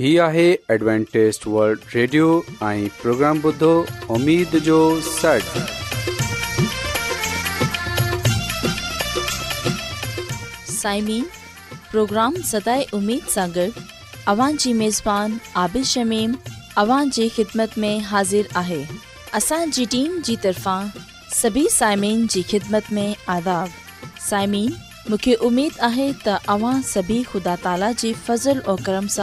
ہی آہے Adventist World Radio آئیں programme بدھو امید جو سٹ سائمین پروگرام سدائے امید سانگر اوان جی میزبان عابد شمیم اوان جی خدمت میں حاضر آہے اسان جی ٹیم جی طرفان سبھی سائمین جی خدمت میں آداب سائمین مکھے امید آہے تا اوان سبھی خدا تعالی جی فضل و کرم سے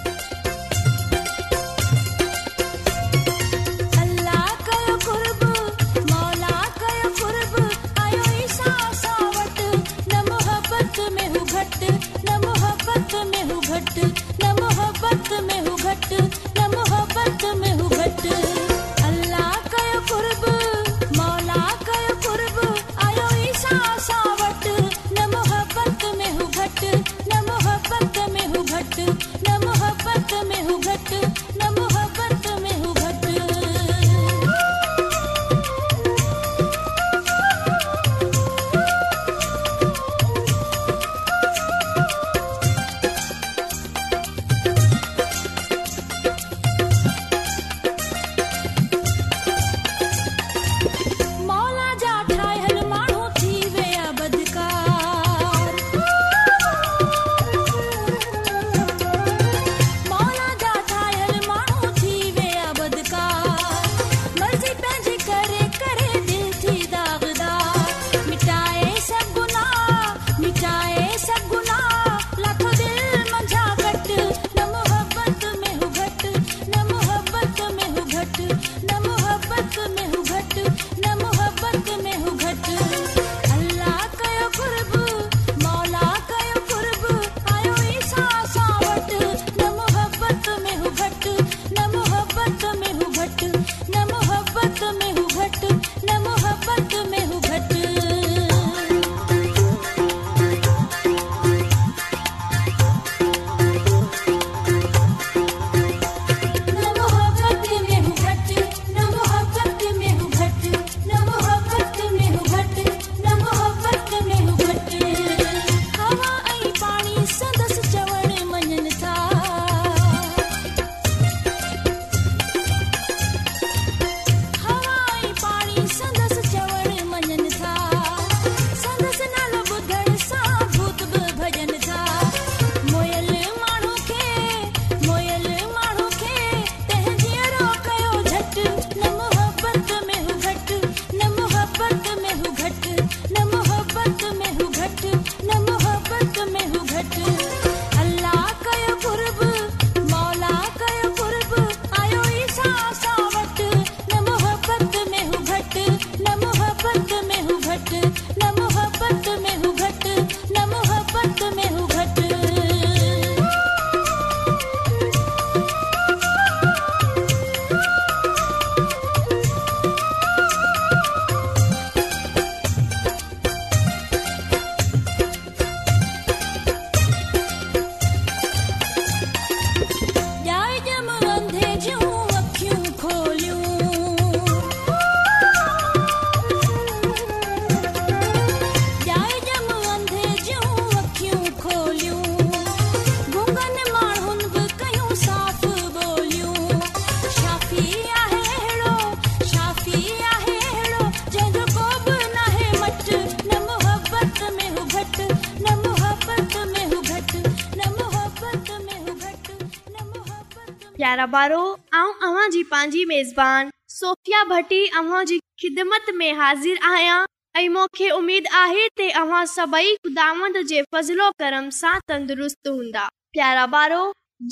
प्यारा बारो आऊं अवां जी पांजी मेज़बान सोफिया भट्टी अवां जी खिदमत में हाजिर आया ऐं मूंखे उमेद आहे ते अवां सभई खुदावंद जे फज़लो करम सां तंदुरुस्त हूंदा प्यारा बारो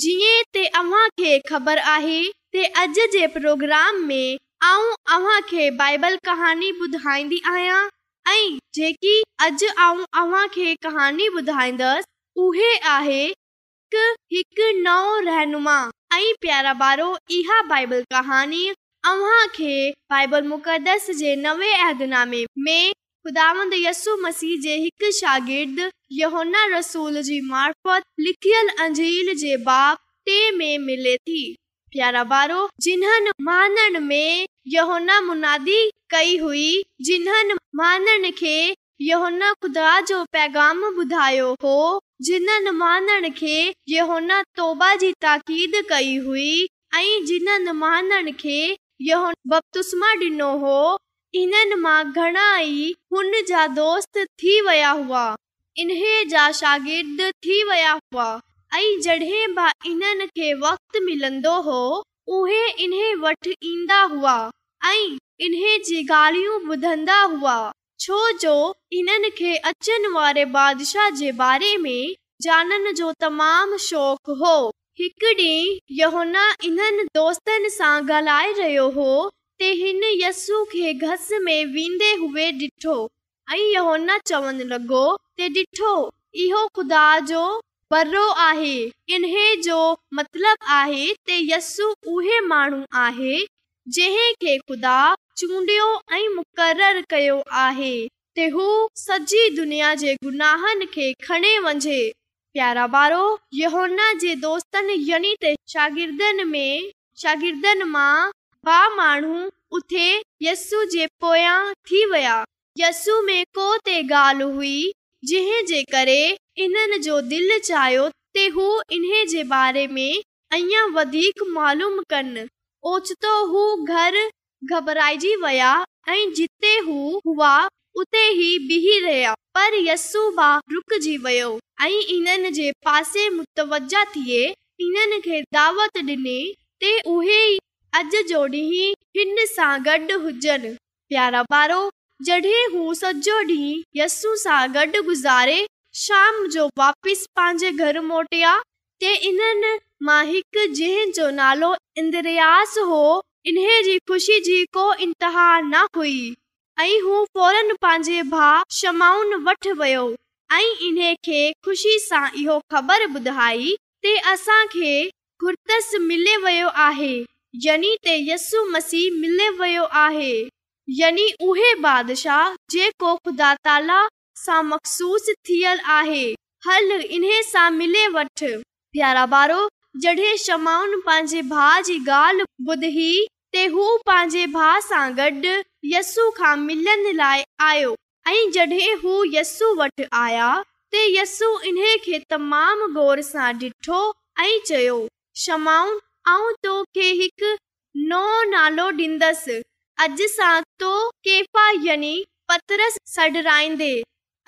जीअं ते अवां खे ख़बर आहे ते अॼु जे प्रोग्राम में आऊं अवां खे बाइबल कहाणी ॿुधाईंदी आहियां ऐं जेकी अॼु आऊं अवां खे कहाणी ॿुधाईंदसि उहे आहे हिकु नओं रहनुमा ऐं प्यारा ॿारो इहा बाइबल कहानी अव्हां खे बाइबल मुक़दस जे नवे अहदनामे में ख़ुदावंद यसु मसीह जे हिकु शागिर्द यहोना रसूल जी मार्फत लिखियल अंजील जे बाब टे में मिले थी प्यारा ॿारो जिन्हनि माननि में यहोना मुनादी कई हुई जिन्हनि माननि खे योन ख़ुदा जो पैगाम جا دوست जिन्हनि खे योहोन कई جا شاگرد मां घणा ई दोस्त थी با हुआ इन्हे وقت ملندو थी वया हुआ वक़्तु मिलंदो हो उहे वटि ईंदा हुआ بدھندا गालियूं छोजो इन्हनि खे अचनि वारेशाह हो ॾींहुं योहोन इन सां ॻाल्हाए रहियो हो ॾिठो ऐं योना चवण लॻो डि॒ठो इहो ख़ुदा जो बरो आहे इन्हे जो मतलब आहे त यस्सु उहे माण्हू आहे जंहिं खे ख़ुदा ऐं मुक़र कयो आहे हू सॼी वञे प्यारा वारोनादन मां ॿ माण्हू उथे यू जे पोयां थी विया यसू में को ते गाल करे इन्हनि जो दिलि चाहियो त हू इन जे बारे में मालूम कनि ओचितो हू घर घबराइजी विया ऐं जिते हू हुआ उते ई बीह रहिया पर यस्सू वाह रुकजी वियो ऐं इन जे पासे मुतवज थिए इन्हनि खे दावत ॾिनी ॾींहुं हिन सां गॾु हुजनि प्यारा वारो जॾहिं हू सॼो ॾींहुं यस्सू सां गॾु गुज़ारे शाम जो वापसि पंहिंजे घर मोटिया ते इन्हनि मां हिक जंहिंजो नालो इंद्रयास हो स मसीह मिले वियो आहे यानी उहे बादशाह जेको ख़ुदा ताला सां मखसूस थियल आहे हले सां मिले वठारा बारो जॾहिं शमाउन पंहिंजे भा जी ॻाल्हि ॿुधी त हू पंहिंजे भाउ सां गॾु यसू खां मिलनि लाइ आयो ऐं जॾहिं हू यस्सू वटि आया त यस्सू इन खे तमामु डि॒ठो स्माउन ऐं तोखे हिकु नओ नालो ॾींदसि अॼु सां तो केफा यनी पतरस सडराईंदे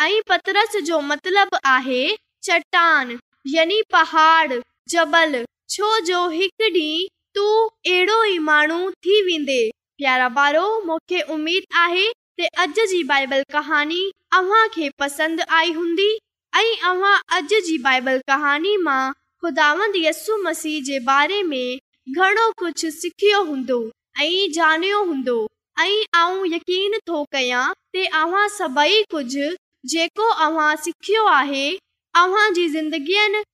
ऐं पतरस जो मतिलब आहे चटान यानी पहाड़ जबल छो जो एक डी तू एड़ो ही मानू थी वेंदे प्यारा बारो मुखे उम्मीद आहे ते अॼु जी बाइबल कहानी अवां के पसंद आई हूंदी ऐं अॼु जी बाइबल कहानी मां खुदांदसु मसीह जे बारे में घणो कुझु सिखियो हूंदो ऐं ॼाणियो हूंदो ऐं यकीन थो कयां सभई कुझु जेको सिखियो आहे जी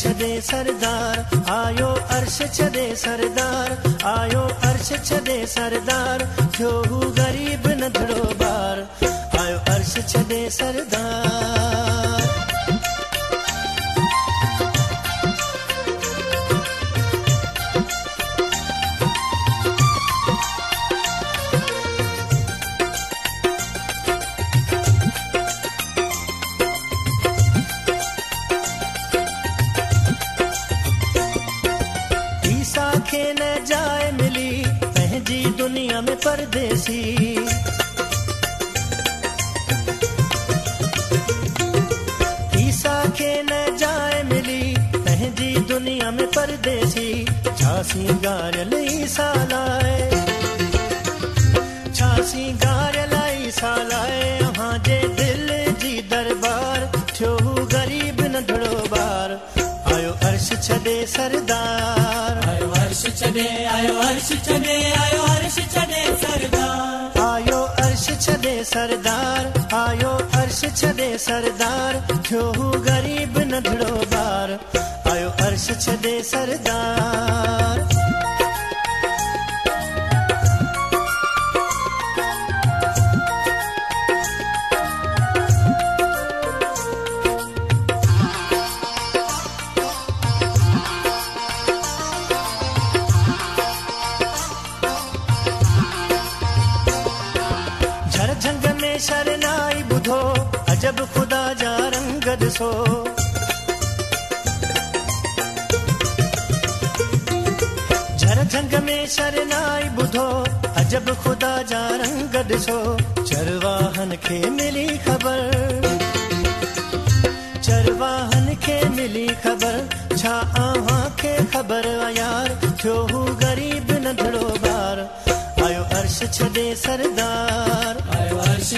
छॾे सरदार आयो अर्श छॾे सरदार आयो अर्श छॾे सरदार जो हू ग़रीब न धड़ोबार आयो अर्श छॾे सरदार परदेसी दरबार आयो अर्श छॾे सरदार आयो अर्श छदे सरदार थियो गरीब नंढड़ो ॿार आयो अर्श छदे सरदार शरणा ॿुधो अजब ख़ुदा जा रंग ॾिसो झर झंग में शरनाई ॿुधो अजब ख़ुदा जा रंग ॾिसो चरवाहन खे मिली ख़बर चरवाहन खे मिली ख़बर छा अव्हां खे ख़बर यार थियो हू ग़रीब नंढड़ो ॿार आयो अर्श छॾे सरदार अॼु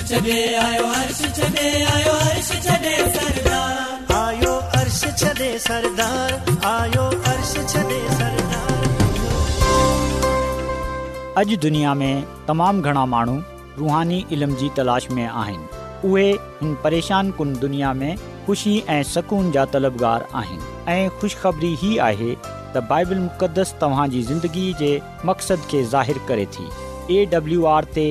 दुनिया में तमामु घणा माण्हू रुहानी इल्म जी तलाश में आहिनि उहे हिन परेशान कुन दुनिया में ख़ुशी ऐं सुकून जा तलबगार आहिनि ऐं ख़ुशख़बरी ही आहे त बाइबल मुक़ददस तव्हांजी ज़िंदगी जे मक़सदु खे ज़ाहिर करे थी एडब्लू आर ते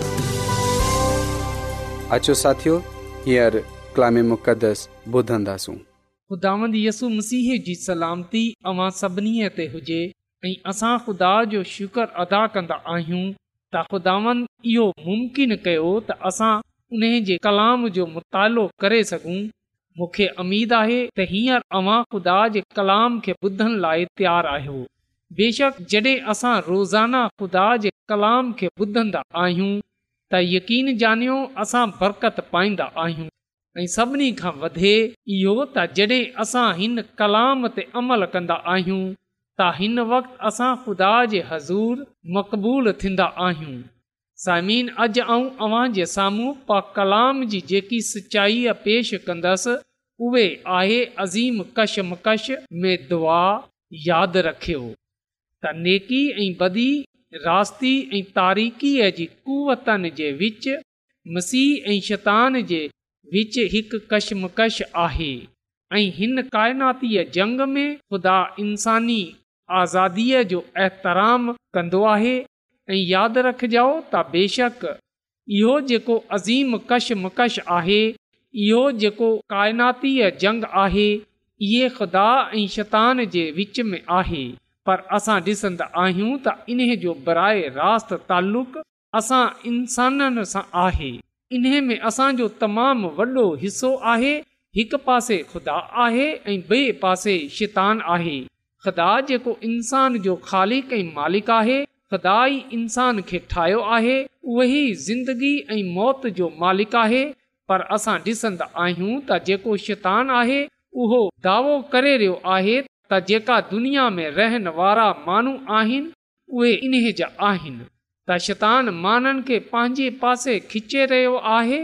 हुजे ऐं असां ख़ुदा जो अदा कंदा आहियूं त ख़ुदावन इहो मुमकिन कयो त असां उन जे कलाम जो मुतालो करे सघूं मूंखे अमीद आहे तव्हां ख़ुदा जे कलाम खे ॿुधण लाइ तयारु आहियो बेशक जॾहिं असां रोज़ाना ख़ुदा जे कलाम खे ॿुधंदा आहियूं त यकीन ॼानियो असां बरकत पाईंदा आहियूं ऐं सभिनी खां वधे इहो त जॾहिं असां हिन कलाम ते अमल कंदा आहियूं त हिन वक़्ति असां ख़ुदा जे हज़ूर मक़बूल थींदा आहियूं समीन अॼु ऐं अव्हां जे साम्हूं पा कलाम जी जेकी सचाईअ पेशि कंदसि उहे आहे अज़ीम कशमकश में दुआ यादि रखियो त नेकी ऐं बदी रास्ती ऐं तारीख़ीअ जी कुवतनि जे विच मसीह ऐं शैतान जे विच हिकु कशमकश आहे ऐं हिन काइनातीअ जंग में ख़ुदा इंसानी आज़ादीअ जो एतराम कंदो आहे ऐं यादि रखजो त बेशक इहो जेको अज़ीम कशमकश आहे इहो जेको काइनातीअ जंग आहे इहे ख़ुदा ऐं शैतान जे विच में आहे पर असां ॾिसंदा आहियूं त इन्हे जो बराए रास्त تعلق असां इंसाननि सां आहे इन में असांजो तमामु वॾो हिसो आहे हिकु पासे खुदा आहे ऐं ॿिए पासे शितान आहे ख़ुदा जेको इंसान जो खालिक ऐं मालिक आहे खुदा ई इंसान खे ठाहियो आहे उहो ज़िंदगी ऐं मौत जो मालिक आहे पर असां ॾिसंदा आहियूं त जेको शितान आहे उहो दावो करे रहियो आहे त जेका दुनिया में रहण वारा माण्हू आहिनि उहे इन्हे जा आहिनि त शैतान माननि खे पंहिंजे पासे खिचे रहियो आहे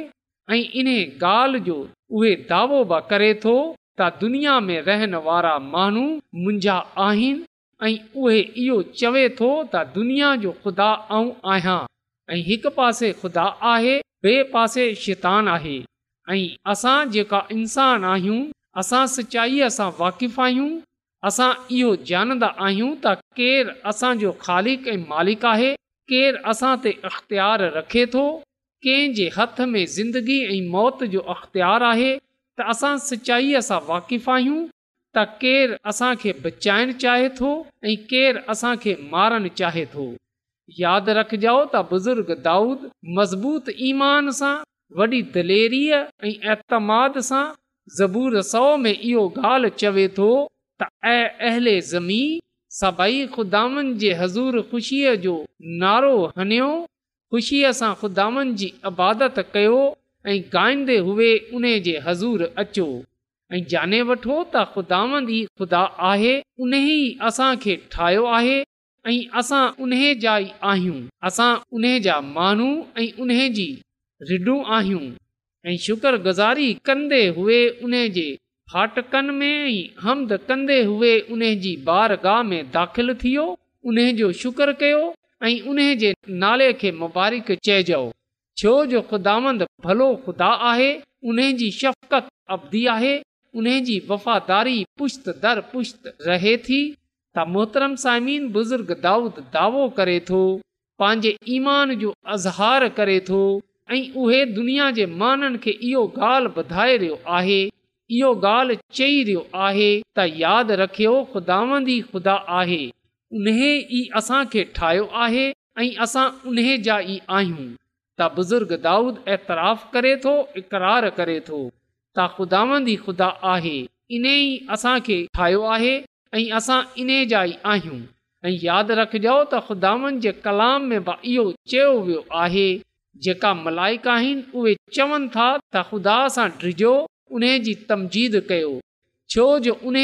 ऐं इन्हे ॻाल्हि जो उहे दावो बि करे थो त दुनिया में रहण वारा माण्हू मुंहिंजा आहिनि ऐं उहे इहो चवे थो त दुनिया जो ख़ुदा ऐं आहियां ऐं हिकु पासे ख़ुदा आहे ॿिए पासे शैतान आहे ऐं असां जेका इंसान आहियूं असां सचाईअ सां वाक़िफ़ आहियूं असां इहो ॼाणंदा आहियूं त केरु असांजो ख़ालिक ऐं मालिक आहे केरु असां ते अख़्तियारु रखे थो कंहिंजे हथ में ज़िंदगी ऐं मौत जो अख़्तियार आहे त असां सचाईअ सां वाक़िफ़ु आहियूं त केरु असांखे बचाइणु चाहे थो ऐं केरु असांखे मारणु चाहे थो यादि रखिजो त बुज़ुर्ग दाऊद मज़बूत ईमान सां वॾी दलेरीअ ऐं ऐतमाद सां ज़बूर सौ में इहो ॻाल्हि चवे थो त ऐं अ ज़मी सभई ख़ुदानि जे हज़ूर ख़ुशीअ जो नारो हणो ख़ुशीअ सां ख़ुदानि जी इबादत कयो ऐं गाईंदे हुए उन जे हज़ूर अचो ऐं जाने वठो त ख़ुदांदी ख़ुदा आहे उन ई असां ठाहियो आहे ऐं असां उन जा ई आहियूं असां उन जा माण्हू ऐं उन जी रिडू आहियूं ऐं शुक्रगुज़ारी कंदे फाटकनि में हमद कंदे हुए उन जी बारगाह में दाख़िल थियो उन जो शुक्र कयो ऐं उन जे नाले खे मुबारक चइजो छो जो ख़ुदांद भलो खुदा आहे उन जी शफ़क़त अभी आहे उन जी वफ़ादारी पुश्त दर पुश्त रहे थी त मोहतरम सामीन बुज़ुर्ग दाऊद दावो करे थो पंहिंजे ईमान जो अज़हार करे थो ऐं उहे दुनिया जे माननि खे इहो ॻाल्हि ॿुधाए रहियो आहे इहो ॻाल्हि चई रहियो आहे त यादि रखियो ख़ुदांदी ख़ुदा आहे उन ई असांखे ठाहियो आहे ऐं असां उन जा ई आहियूं त बुज़ुर्ग दाऊद एतराफ़ करे थो इक़रार करे थो त ख़ुदांदी ख़ुदा आहे इन ई असांखे ठाहियो आहे ऐं असां इन जा ई आहियूं ऐं यादि रखिजो त जे कलाम में बि इहो चयो वियो आहे जेका मलाइक आहिनि उहे चवनि था ख़ुदा सां डिजो उन तमजीद कयो छो जो उन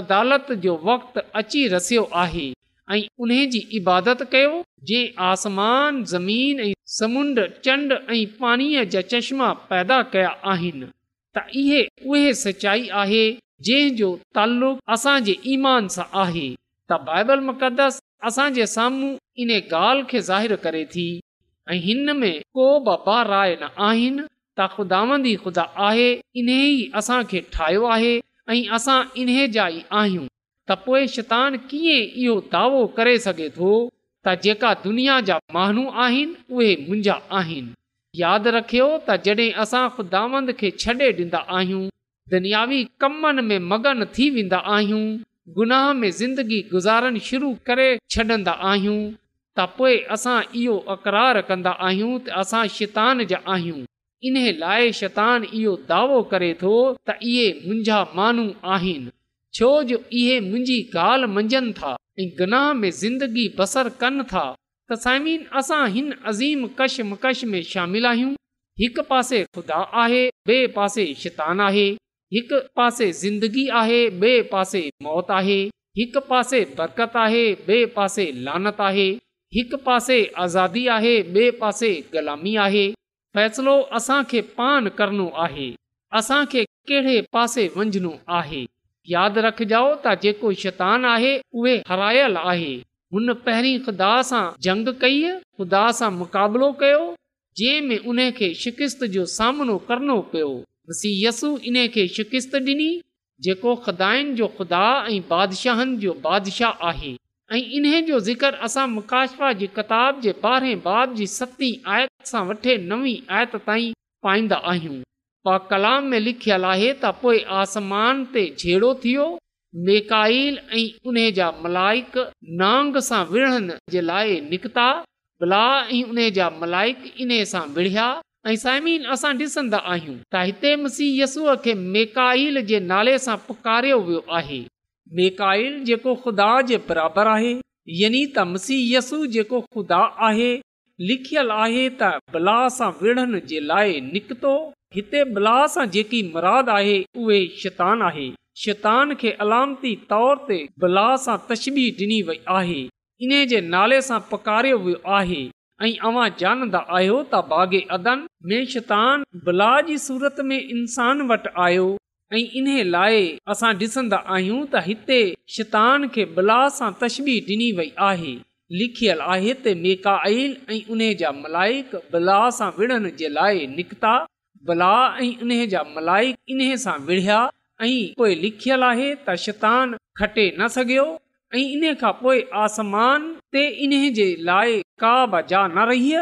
अदालत जो وقت अची रसियो आहे ऐं उन इबादत कयो जंहिं आसमान ज़मीन ऐं समुंड चंड ऐं पाणीअ जा चश्मा पैदा कया आहिनि त इहे उहे सचाई आहे जो तालुक़ु असां ईमान सां आहे त बाइबल साम्हूं इन ॻाल्हि खे ज़ाहिरु करे थी ऐं हिन में को बार राय न त ख़ुदांदी ई ख़ुदा आहे इन ई असांखे ठाहियो आहे ऐं असां इन्हे जा ई आहियूं त पोइ शितान कीअं इहो दावो करे सघे थो त जेका दुनिया जा माण्हू आहिनि उहे मुंहिंजा आहिनि यादि रखियो त जॾहिं असां ख़ुदांद खे छॾे ॾींदा आहियूं दुनियावी कमनि में मगन थी वेंदा आहियूं गुनाह में ज़िंदगी गुज़ारण शुरू करे छॾंदा आहियूं त पोइ असां इहो अकरारु कंदा आहियूं त असां शैतान जा इन लाइ शैतानु इहो दावो करे थो त इहे मुंहिंजा माण्हू आहिनि छो जो इहे मुंहिंजी ॻाल्हि मंझनि था ऐं गनाह में ज़िंदगी बसरु कनि था त साइमिन असां हिन अज़ीम कश मकश में शामिल आहियूं हिकु पासे खुदा आहे ॿिए पासे शैतानु आहे हिकु पासे ज़िंदगी आहे ॿिए पासे मौत आहे हिकु पासे बरकत आहे ॿिए पासे लानत आहे हिकु पासे आज़ादी आहे ॿिए पासे ग़ुलामी आहे फ़ो असांखे पान करणो आहे असांखे कहिड़े पासे वञिणो आहे यादि रखजाओ त जेको शैतान आहे उहे हरायल आहे हुन पहिरीं ख़ुदा सां जंग कई ख़ुदा सां मुक़ाबिलो कयो जंहिंमें उन खे शिकिस्त जो सामनो करणो पियो वसियसु इन खे शिकिस्त ॾिनी जेको ख़ुदानि जो ख़ुदा ऐं बादशाहनि जो बादशाह आहे ऐं इन्हीअ जो मुकाशवा जी किताब जे ॿारहें बाब, जी सतीं आयत सां आयत ताईं पाईंदा आहियूं पा कलाम में लिखियल आहे त आसमान ते झेड़ो थियो मेकाइल ऐं उन जा मलाइक नांग सां विड़ा ब्ला ऐं उन जा मलाइक इन्हे सां विढ़िया ऐं साइमिन असां डि॒सन्दा आहियूं त हिते खे मेकाइल जे नाले सां पुकारियो वियो आहे मेकाइल ख़ुदा जे बराबरि आहे यानी तसु जेको खुदा आहे लिखियल आहे त बलाह सां विढ़नि जे लाइ निकितो हिते बलाह सां जेकी मुराद आहे उहे शैतान आहे शैतान खे अलामती तौर ते बला सां तशबी डि॒नी वई आहे इन जे नाले सां पकारियो वियो आहे ऐं अवां जानदा आहियो त बागे अदन में शैतान बला जी सूरत में इंसान वटि आयो ऐं इन लाइ असां डि॒सन्दा आहियूं त हिते शैतान खे बला सां आहे लिखियल आहे पोइ लिखियल आहे त शैतान खटे न सघियो ऐं इन खां पोइ आसमान ते इन्हे जे लाइ का जा न रही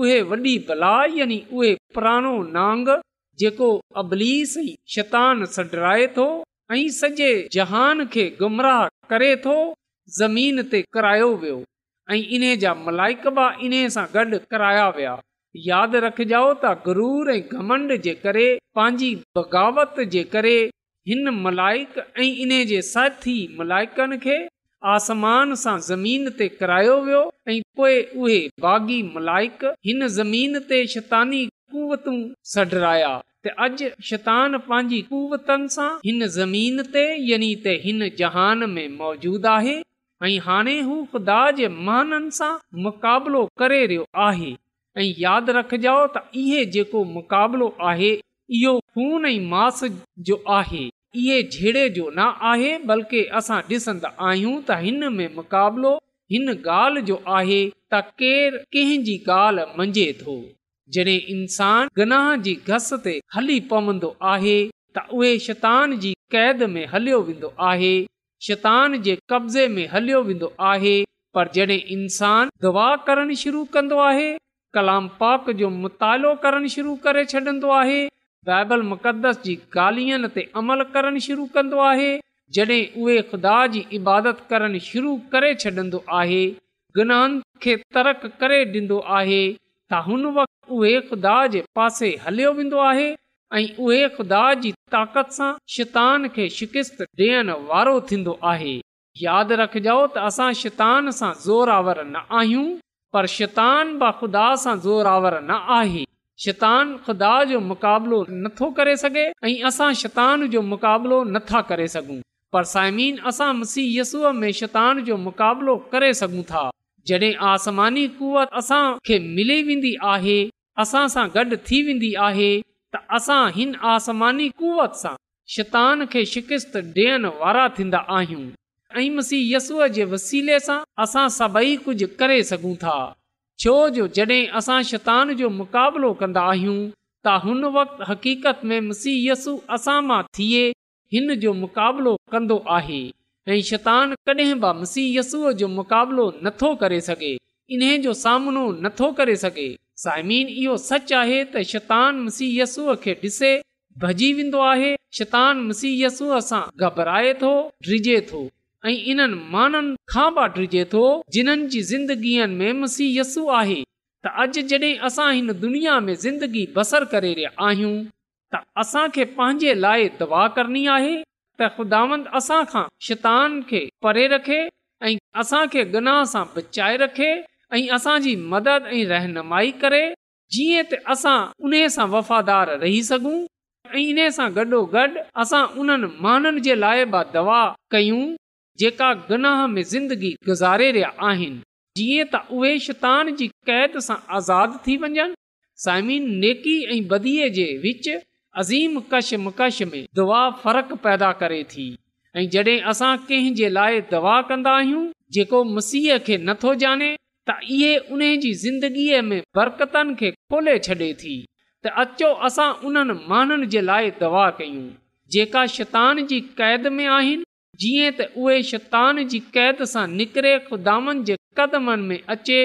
उहे वॾी बलाह यानी उहे पुराणो नांग जेको अबलीस शैतान सडराए थो ऐं सॼे जहान खे गुमराह करे थो ज़मीन ते करायो वियो ऐं इन जा मलाइक बि इन सां गॾु कराया विया यादि रखजाओ त गुरूर ऐं घमंड जे करे पंहिंजी बग़ावत जे करे हिन मलाइक ऐं इन जे साथी मलाइकनि खे आसमान सां ज़मीन ते करायो वियो ऐं पोइ उहे बाग़ी मलाइक हिन ज़मीन ते शैतानी कुवतूं सडराया त अॼु शैतान पंहिंजी कुवतन सां हिन ज़मीन ते यानी त हिन जहान में मौजूदु आहे ऐं हाणे हू ख़ुदा जे महाननि सां मुक़ाबिलो करे रहियो आहे ऐं यादि रखजो त इहे जेको मुक़ाबिलो आहे इहो खून ऐं मास जो आहे इहे झेड़े जो न आहे बल्कि असां ॾिसंदा आहियूं त हिन में मुक़ाबिलो हिन ॻाल्हि जो आहे त केरु कंहिंजी ॻाल्हि मंझे थो जॾहिं इंसान गनाह जी घस ते हली पवंदो आहे त उहो शैतान जी क़ैद में हलियो वेंदो आहे शैतान जे कब्ज़े में हलियो वेंदो आहे पर जॾहिं इंसान गवाह करणु शुरू कंदो आहे कलाम पाक जो मुतालो करणु शुरू करे छॾींदो आहे बाइबल मुक़दस जी ॻाल्हियुनि ते अमल करणु शुरू कंदो आहे जॾहिं उहे ख़ुदा जी इबादत करणु शुरू करे छॾींदो आहे गनाहनि खे करे ॾींदो आहे त हुन वक़्ति उहे ख़ुदा जे पासे हलियो वेंदो आहे ऐं उहे ख़ुदा जी ताक़त सां शैतान खे शिकिस्त ॾियण वारो थींदो आहे यादि रखजो त असां शैतान सां ज़ोरावर न आहियूं पर शैतान ब ख़ुदा सां ज़ोरावर न आहे शैतान ख़ुदा जो मुक़ाबिलो नथो करे सघे ऐं असां शैतान जो मुक़ाबिलो नथा करे सघूं पर साइमीन असां मसीहयसूअ में शैतान जो मुक़ाबिलो करे सघूं था जॾहिं आसमानी कुवत असां खे मिली वेंदी आहे असां सां गॾु थी वेंदी आहे त असां हिन आसमानी कुवत सां शैतान खे शिकिस्त ॾियण वारा थींदा आहियूं ऐं مسیح यसुअ जे वसीले सां असां सभई कुझु करे सघूं था छो जो जॾहिं असां शैतान जो मुक़ाबिलो कंदा आहियूं त हुन वक़्तु हक़ीक़त में मसीह यसु असां मां थिए हिन जो मुक़ाबिलो कंदो आहे ऐं शैतान कॾहिं बि मुसीयसूअ जो मुक़ाबिलो नथो करे सघे इन्हे जो सामनो नथो करे सघे साइमीन इहो सचु आहे त शैतान मुसीय खे ॾिसे भॼी वेंदो आहे शैतान मुसीहय सां घबराए थो ड्रिॼे थो ऐं इन्हनि माननि खां बि ड्रिॼे थो जिन्हनि जी ज़िंदगीअ में मुसीयसु आहे त अॼु जड॒हिं असां हिन दुनिया में ज़िंदगी बसर करे रहिया आहियूं त असांखे पंहिंजे लाइ दवा करणी आहे त ख़ुदांद असां खां शैतान खे परे रखे ऐं असां खे गनाह सां बचाए रखे ऐं असांजी मदद ऐं रहनुमाई करे जीअं त असां उन सां वफ़ादार रही सघूं ऐं इन सां गॾो गॾु असां उन्हनि माननि जे लाइ बि दवा कयूं जेका गनाह में ज़िंदगी गुज़ारे रहिया आहिनि जीअं त उहे शैतान जी कैद सां आज़ादु थी वञनि साइमिन नेकी ऐं बदीअ जे विच अज़ीम कश मकश में दुआ फ़र्क़ु पैदा करे थी ऐं जॾहिं असां कंहिं जे लाइ दवा कंदा आहियूं जेको मसीह खे नथो ॼाणे त इहे उन जी ज़िंदगीअ में बरकतनि खे खोले छॾे थी त अचो असां उन्हनि माननि जे लाइ दवा कयूं जेका शैतान जी क़ैद में आहिनि जीअं त उहे शैतान जी क़ैद सां निकिरे ख़ुदावनि जे कदमनि में अचे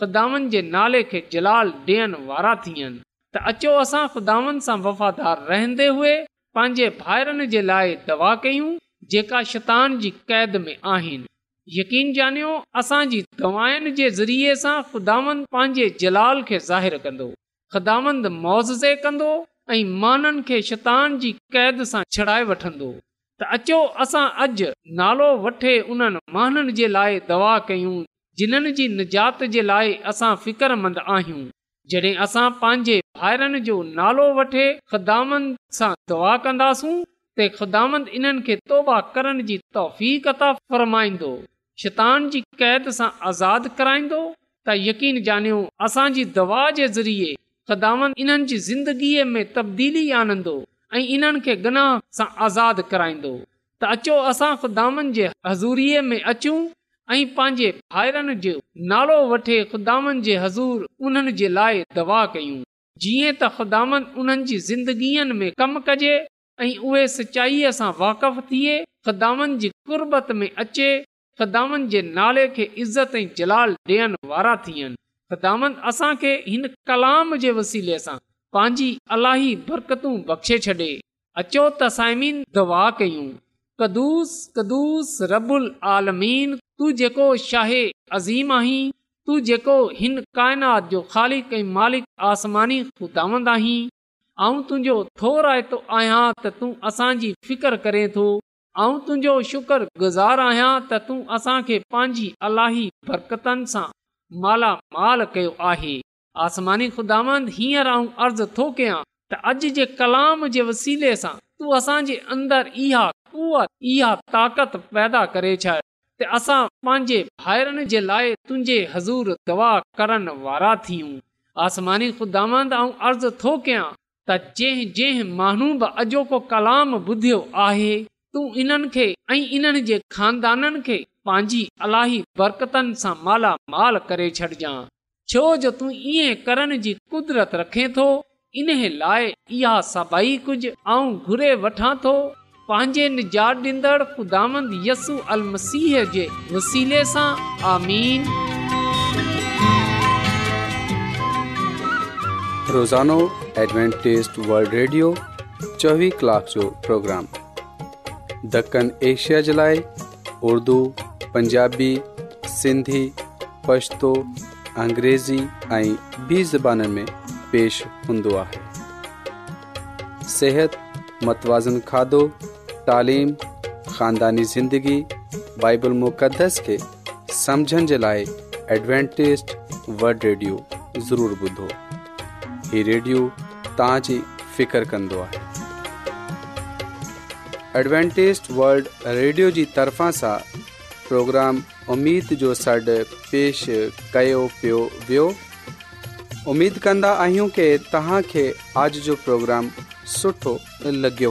ख़ुदानि जे नाले खे जलाल ॾियण वारा थियनि त अचो असां ख़ुदानि सां वफ़ादार रहंदे हुए पंहिंजे भाइरनि जे लाइ दवा कयूं जेका शैतान जी क़ैद में आहिनि यकीन ॼानियो असांजी दवाउनि जे ज़रिए सां फुदामंदु पंहिंजे जलाल खे ज़ाहिर कंदो ख़ुदामंद मुआज़े कंदो ऐं महाननि खे शैतान जी क़ैद सां छड़ाए वठंदो त अचो असां अॼु नालो वठे उन्हनि माननि जे लाइ दवा कयूं जिन्हनि जी निजात जे लाइ असां फ़िक्रमंद आहियूं जॾहिं असां पंहिंजे भाइरनि जो नालो वठे ख़दामनि सां दुआ कंदासूं ते ख़िदाम इन्हनि खे तौबा करण जी तौफ़ता फ़र्माईंदो शैतान जी क़ैद सां आज़ादु कराईंदो त यकीन ॼानियो असांजी दवा जे ज़रिए ख़िदाम इन्हनि जी ज़िंदगीअ में तब्दीली आनंदो ऐं इन्हनि खे गनाह सां आज़ादु कराईंदो त अचो असां ख़दामनि जे हज़ूरीअ में अचूं ऐं पंहिंजे भाइरनि जो नालो वठे ख़ुदानि जे हज़ूर उन्हनि जे लाइ दवा कयूं जीअं त ख़ुदानि उन्हनि जी ज़िंदगीअ में कम कजे ऐं उहे सचाईअ सां वाक़फ़ थिए ख़िदामनि जी कुर्बत में अचे ख़िदामनि जे नाले खे इज़त ऐं जलाल ॾियण वारा थियनि ख़िदामत असांखे हिन कलाम जे वसीले सां पंहिंजी अलाही बरकतूं बख़्शे छॾे अचो त दवा कयूं कदुस कदुस रबुल आलमीन तू जेको शाहे अज़ीम आहीं तू जेको हिन काइनात जो ख़ालिक ऐं मालिक आसमानी ख़ुदांद आहीं ऐं तुंहिंजो थो रायतो आहियां त तूं असांजी फिकर करे थो ऐं तुंहिंजो शुक्र गुज़ार आहियां त तूं असांखे पंहिंजी अलाही बरकतनि सां मालामाल कयो आहे आसमानी खुदांद हींअर मां अर्ज़ु थो कयां त अॼु जे कलाम जे वसीले सां असांजे अंदरि इहा ताक़त पैदा करे छॾ असां पंहिंजे भाइरनि जे लाइ तुंहिंजे हज़ूर दवा करण वारा थियूं आसमानी ख़ुदा अर्ज़ु थो कयां त जंहिं जंहिं माण्हू बि अॼोको कलाम ॿुधियो आहे तूं इन्हनि खे ऐं इन्हनि जे खानदाननि खे पंहिंजी अलाही बरकतनि सां मालामाल करे छॾिजांइ छो जो तूं ईअं करण जी कुदरत रखे थो इन लाइ इहा सभई कुझु आऊं घुरे वठां थो पंहिंजे निजातल रेडियो चोवीह कलाक जो प्रोग्राम ॾखण एशिया जे लाइ उर्दू पंजाबी सिंधी पछतो अंग्रेज़ी ऐं ॿी ज़बाननि में पेश हूंदो आहे सिहत मतवाज़न खाधो तालिम ख़ानदानी ज़िंदगी बाइबल मुक़दस खे समुझण जे लाइ एडवेंटेज वल्ड रेडियो ज़रूरु ॿुधो हीउ रेडियो तव्हांजी फ़िकिर कंदो आहे एडवेंटेज़ वल्ड रेडियो जी तरफ़ा सां प्रोग्राम उमेद जो सॾु पेश कयो पियो वियो उमेद कंदा आहियूं की तव्हांखे अॼ जो प्रोग्राम सुठो लॻियो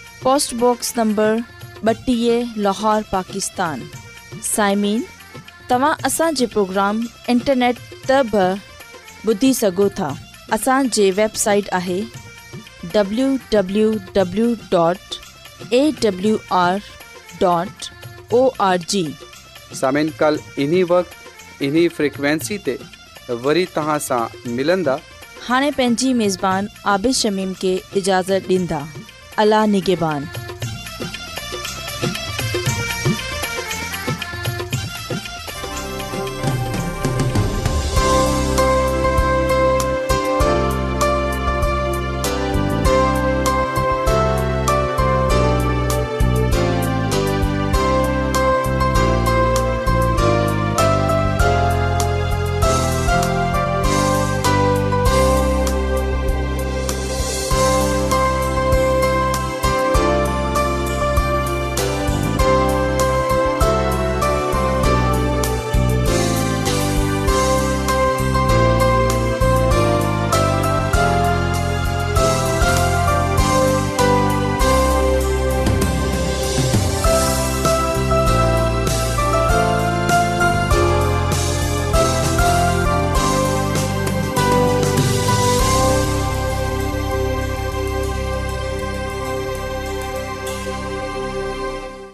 पोस्टबॉक्स नंबर ॿटीह लाहौर पाकिस्तान साइमिन तव्हां असांजे प्रोग्राम इंटरनेट त बि ॿुधी सघो था असांजे वेबसाइट आहे W W dot A W R dot O R G हाणे पंहिंजी मेज़बान आबिशमीम खे इजाज़त ॾींदा اللہ نگبان